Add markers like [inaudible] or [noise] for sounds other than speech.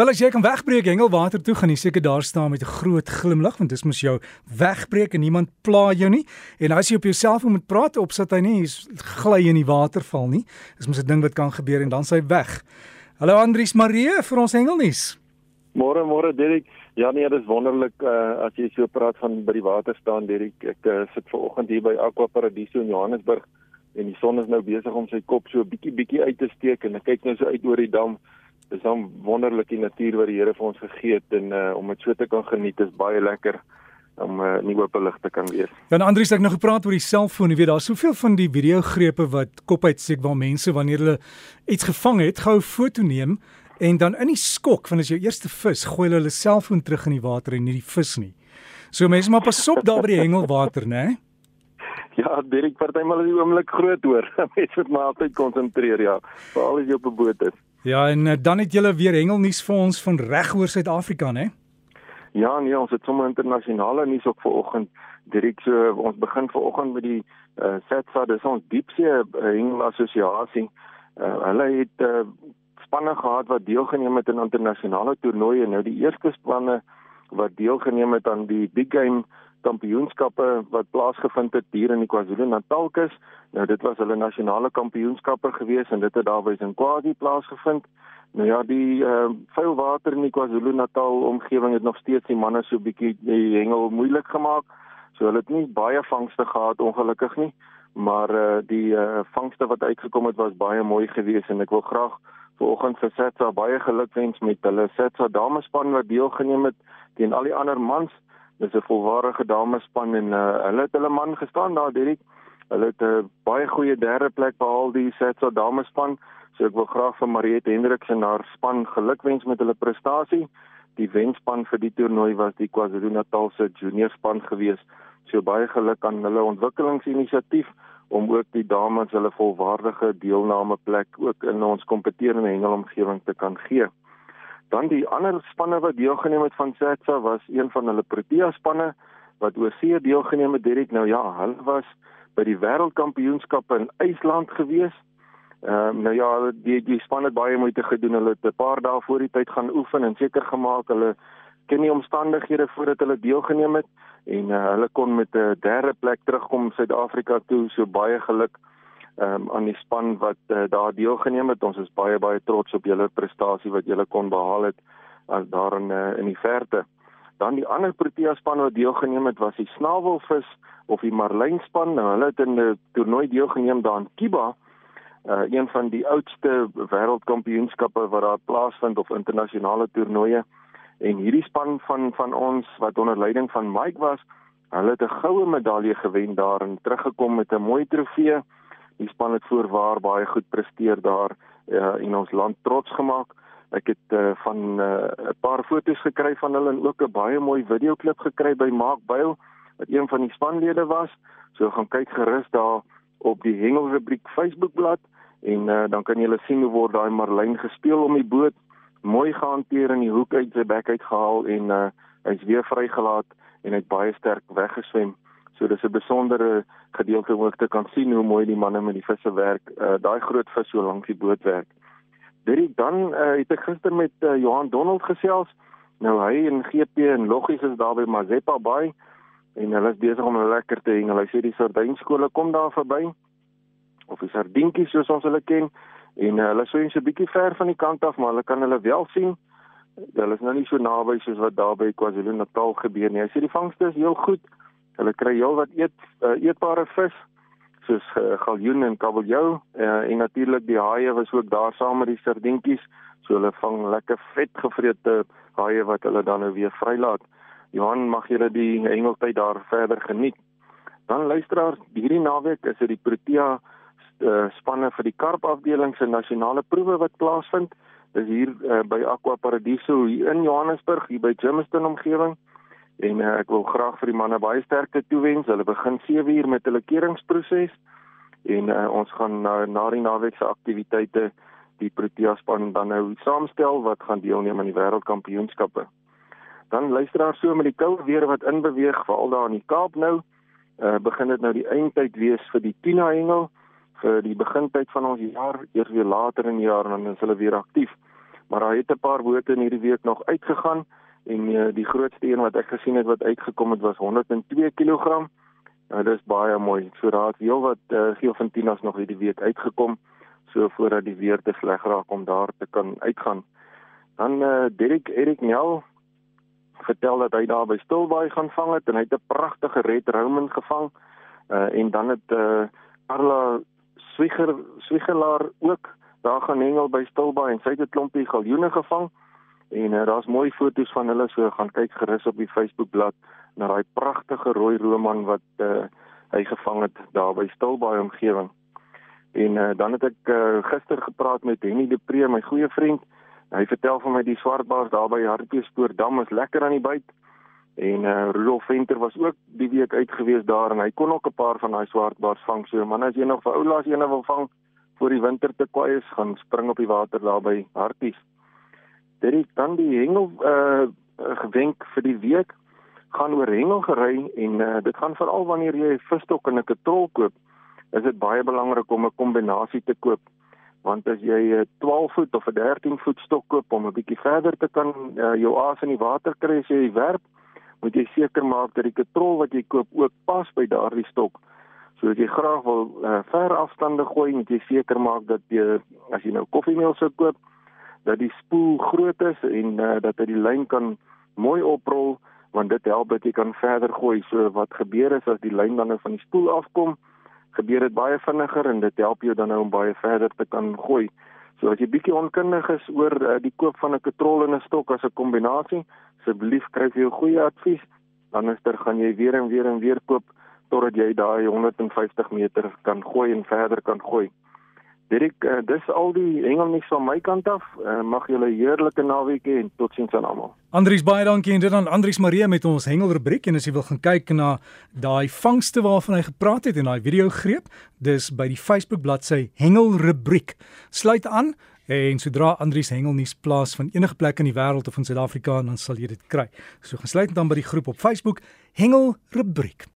Wel as jy kan wegbreek hengelwater toe gaan jy seker daar staan met 'n groot glimlag want dis mos jou wegbreek en niemand pla jou nie. En as jy op jouself moet praat opsit hy nie gly in die water val nie. Dis mos 'n ding wat kan gebeur en dan s'hy weg. Hallo Andrius Marie vir ons hengelnuus. Môre môre Derek. Ja nee, dit is wonderlik uh, as jy so praat van by die water staan Derek. Ek uh, sit ver oggend hier by Aqua Paradiso in Johannesburg en die son is nou besig om sy kop so bietjie bietjie uit te steek en ek kyk nou so uit oor die dam dis dan wonderlike natuur wat die Here vir ons gegee het en uh, om dit so te kan geniet is baie lekker om uh, nie oop lig te kan wees. Dan Andrius ek nog gepraat oor die selfoon, jy weet daar's soveel van die videogrepe wat kop uitsteek waar mense wanneer hulle iets gevang het, gou 'n foto neem en dan in die skok van as jou eerste vis gooi hulle hulle selfoon terug in die water en nie die vis nie. So mense maar pas op daar by die hengelwater, né? Ja, Dirk, partymal is die oomblik groot hoor. [laughs] Mense moet maar altyd konsentreer, ja, veral as jy op 'n boot is. Ja, en uh, dan het julle weer hengelnuus vir ons van reg oor Suid-Afrika, né? Ja, nee, ons het sommer internasionale nuus ook vanoggend. Direk so ons begin vanoggend met die uh, SATSA, dis ons diepsee uh, hengelassosiasie. Uh, hulle het uh, spanne gehad wat deelgeneem het aan in internasionale toernooie. Nou die eerste spanne wat deelgeneem het aan die Big Game kampioenskappe wat plaasgevind het hier in die KwaZulu-Natal kus. Nou dit was hulle nasionale kampioenskappe gewees en dit het daar by Zinkwazi plaasgevind. Nou ja, die uh vuil water in die KwaZulu-Natal omgewing het nog steeds die manne so bietjie die hengel moeilik gemaak. So hulle het nie baie vangste gehad ongelukkig nie, maar uh die uh vangste wat uitgekom het was baie mooi geweest en ek wil graag vanoggend vir Setsa baie gelukwens met hulle Setsa damespan wat deelgeneem het teen al die ander mans. Dis 'n volwaardige damespan en uh, hulle het hulle man gestaan daar Dirk. Hulle het 'n uh, baie goeie derde plek behaal die Setsa damespan. So ek wil graag vir Mariette Hendriks en haar span gelukwens met hulle prestasie. Die wenspan vir die toernooi was die KwaZulu-Natal se junior span gewees. So baie geluk aan hulle ontwikkelingsinisiatief om ook die dames hulle volwaardige deelname plek ook in ons kompeterende hengelomgewing te kan gee. Dan die ander spanne wat deelgeneem het van SATSA was een van hulle Protea spanne wat oor see deelgeneem het direk nou ja, hulle was by die wêreldkampioenskappe in IJsland gewees. Ehm uh, nou ja, die die span het baie moeite gedoen. Hulle het 'n paar dae voor die tyd gaan oefen en seker gemaak hulle ken die omstandighede voordat hulle deelgeneem het en uh, hulle kon met 'n derde plek terugkom Suid-Afrika toe. So baie geluk um, aan die span wat uh, daar deelgeneem het. Ons is baie baie trots op julle prestasie wat julle kon behaal het as daar in uh, in die verte. Dan die ander Protea span wat deelgeneem het was die snavelvis of die marlyn span. Nou hulle het in 'n toernooi deelgeneem daar in Kiba. Uh, een van die oudste wêreldkampioenskappe wat daar plaasvind of internasionale toernooie en hierdie span van van ons wat onder leiding van Mike was, hulle het 'n goue medalje gewen daar en teruggekom met 'n mooi trofee die span het voorwaar baie goed presteer daar uh, in ons land trots gemaak. Ek het uh, van eh, 'n uh, paar foto's gekry van hulle en ook 'n baie mooi videoklip gekry by Mark Byl wat een van die spanlede was. So gaan kyk gerus daar op die Hengel rubriek Facebookblad en uh, dan kan jy sien hoe word daai marlyn gespeel om die boot mooi gehanteer in die hoek uit sy bek uitgehaal en uh, hy's weer vrygelaat en hy't baie sterk weggeswem. So dis 'n besondere gedeelte om ook te kan sien hoe mooi die manne met die visse werk. Uh, Daai groot vis so lank die boot werk. Dit dan uh, het ek gister met uh, Johan Donald gesels. Nou hy en GP en Loggies is daar by Mazeppa Bay en hulle is besig om lekker te hengel. Hy sê die sardynskole kom daar verby of die sardientjies soos ons hulle ken en uh, hulle sou net so 'n bietjie ver van die kant af, maar hulle kan hulle wel sien. Hulle is nou nie so naby soos wat daar by KwaZulu-Natal gebeur nie. Hy sê die vangste is heel goed. Hulle kry heelwat eet uh, eetbare vis soos uh, galjoen en kabeljou uh, en natuurlik die haie was ook daar saam met die sardientjies. So hulle vang lekker vetgevrete haie wat hulle dan nou weer vrylaat. Johan, mag julle die hengeltyd daar verder geniet. Dan luisteraars, hierdie naweek is dit die Protea uh, spanne vir die karp afdeling se nasionale proewe wat plaasvind. Dis hier uh, by Aqua Paradiso hier in Johannesburg, hier by Germiston omgewing en uh, ek wil graag vir die manne baie sterkte toewens. Hulle begin 7 uur met hulle keringsproses en uh, ons gaan uh, na die naweek se aktiwiteite die Protea span dan nou saamstel wat gaan deelneem aan die wêreldkampioenskappe. Dan luisteraar so met die koue weer wat inbeweeg veral daar in die Kaap nou, uh, begin dit nou die eindtyd wees vir die Tina hengel vir die begintyd van ons jaar, eers weer later in die jaar dan is hulle weer aktief. Maar daar het 'n paar bote in hierdie week nog uitgegaan en uh, die grootste een wat ek gesien het wat uitgekom het was 102 kg. Nou dis baie mooi. So het heel wat uh, geelfintinas nog hierdie week uitgekom so voordat die weer te sleg raak om daar te kan uitgaan. Dan uh, Derek Erik Nel vertel dat hy daar by Stilbaai gaan vang het en hy het 'n pragtige red roman gevang. Uh, en dan het uh, Carla Swieger Swiegelaar ook daar gaan hengel by Stilbaai en sy het 'n klompie galjoene gevang. En uh, daar's mooi foto's van hulle so gaan kyk gerus op die Facebookblad na daai pragtige rooi roman wat uh, hy gevang het daar by Stilbaai omgewing. En uh, dan het ek uh, gister gepraat met Henny de Pre, my goeie vriend. Hy vertel van my die swartbaars daar by Hartbeespoort dam is lekker aan die byt. En uh, Rudolf Venter was ook die week uit gewees daar en hy kon ook 'n paar van daai swartbaars vang. So man, as jy nog vir oulaas ene wil vang voor die winter te kwaai is, gaan spring op die water daar by Harties. Dit is dan die hengel uh gewenk vir die week gaan oor hengelgery en uh, dit gaan veral wanneer jy 'n visstok en 'n katrol koop, is dit baie belangrik om 'n kombinasie te koop want as jy 'n 12 voet of 'n 13 voet stok koop om 'n bietjie verder te kan uh, jou aas in die water kry as jy werp, moet jy seker maak dat die katrol wat jy koop ook pas by daardie stok. So as jy graag wil uh, ver afstande gooi, moet jy seker maak dat jy as jy nou koffiemeel sou koop, dat die spoel groot is en uh, dat hy die lyn kan mooi oprol want dit help dat jy kan verder gooi. So wat gebeur is as die lyn dan nou van die spoel afkom, gebeur dit baie vinniger en dit help jou dan nou om baie verder te kan gooi. So as jy bietjie onkundig is oor uh, die koop van 'n katrol en 'n stok as 'n kombinasie, asseblief kry vir jou goeie advies. Anders dan gaan jy weer en weer en weer koop totdat jy daai 150 meter kan gooi en verder kan gooi. Dirk, uh, dis al die hengelnuus van my kant af. Uh, mag julle 'n heerlike naweek hê en totsiens aan almal. Andries baie dankie en dit dan Andries Marie met ons hengelrubriek en as jy wil gaan kyk na daai vangste waarvan hy gepraat het en daai video greep, dis by die Facebook bladsy hengelrubriek. Sluit aan en sodra Andries hengelnuus plaas van enige plek in die wêreld of in Suid-Afrika dan sal jy dit kry. So gesluit dan by die groep op Facebook hengelrubriek.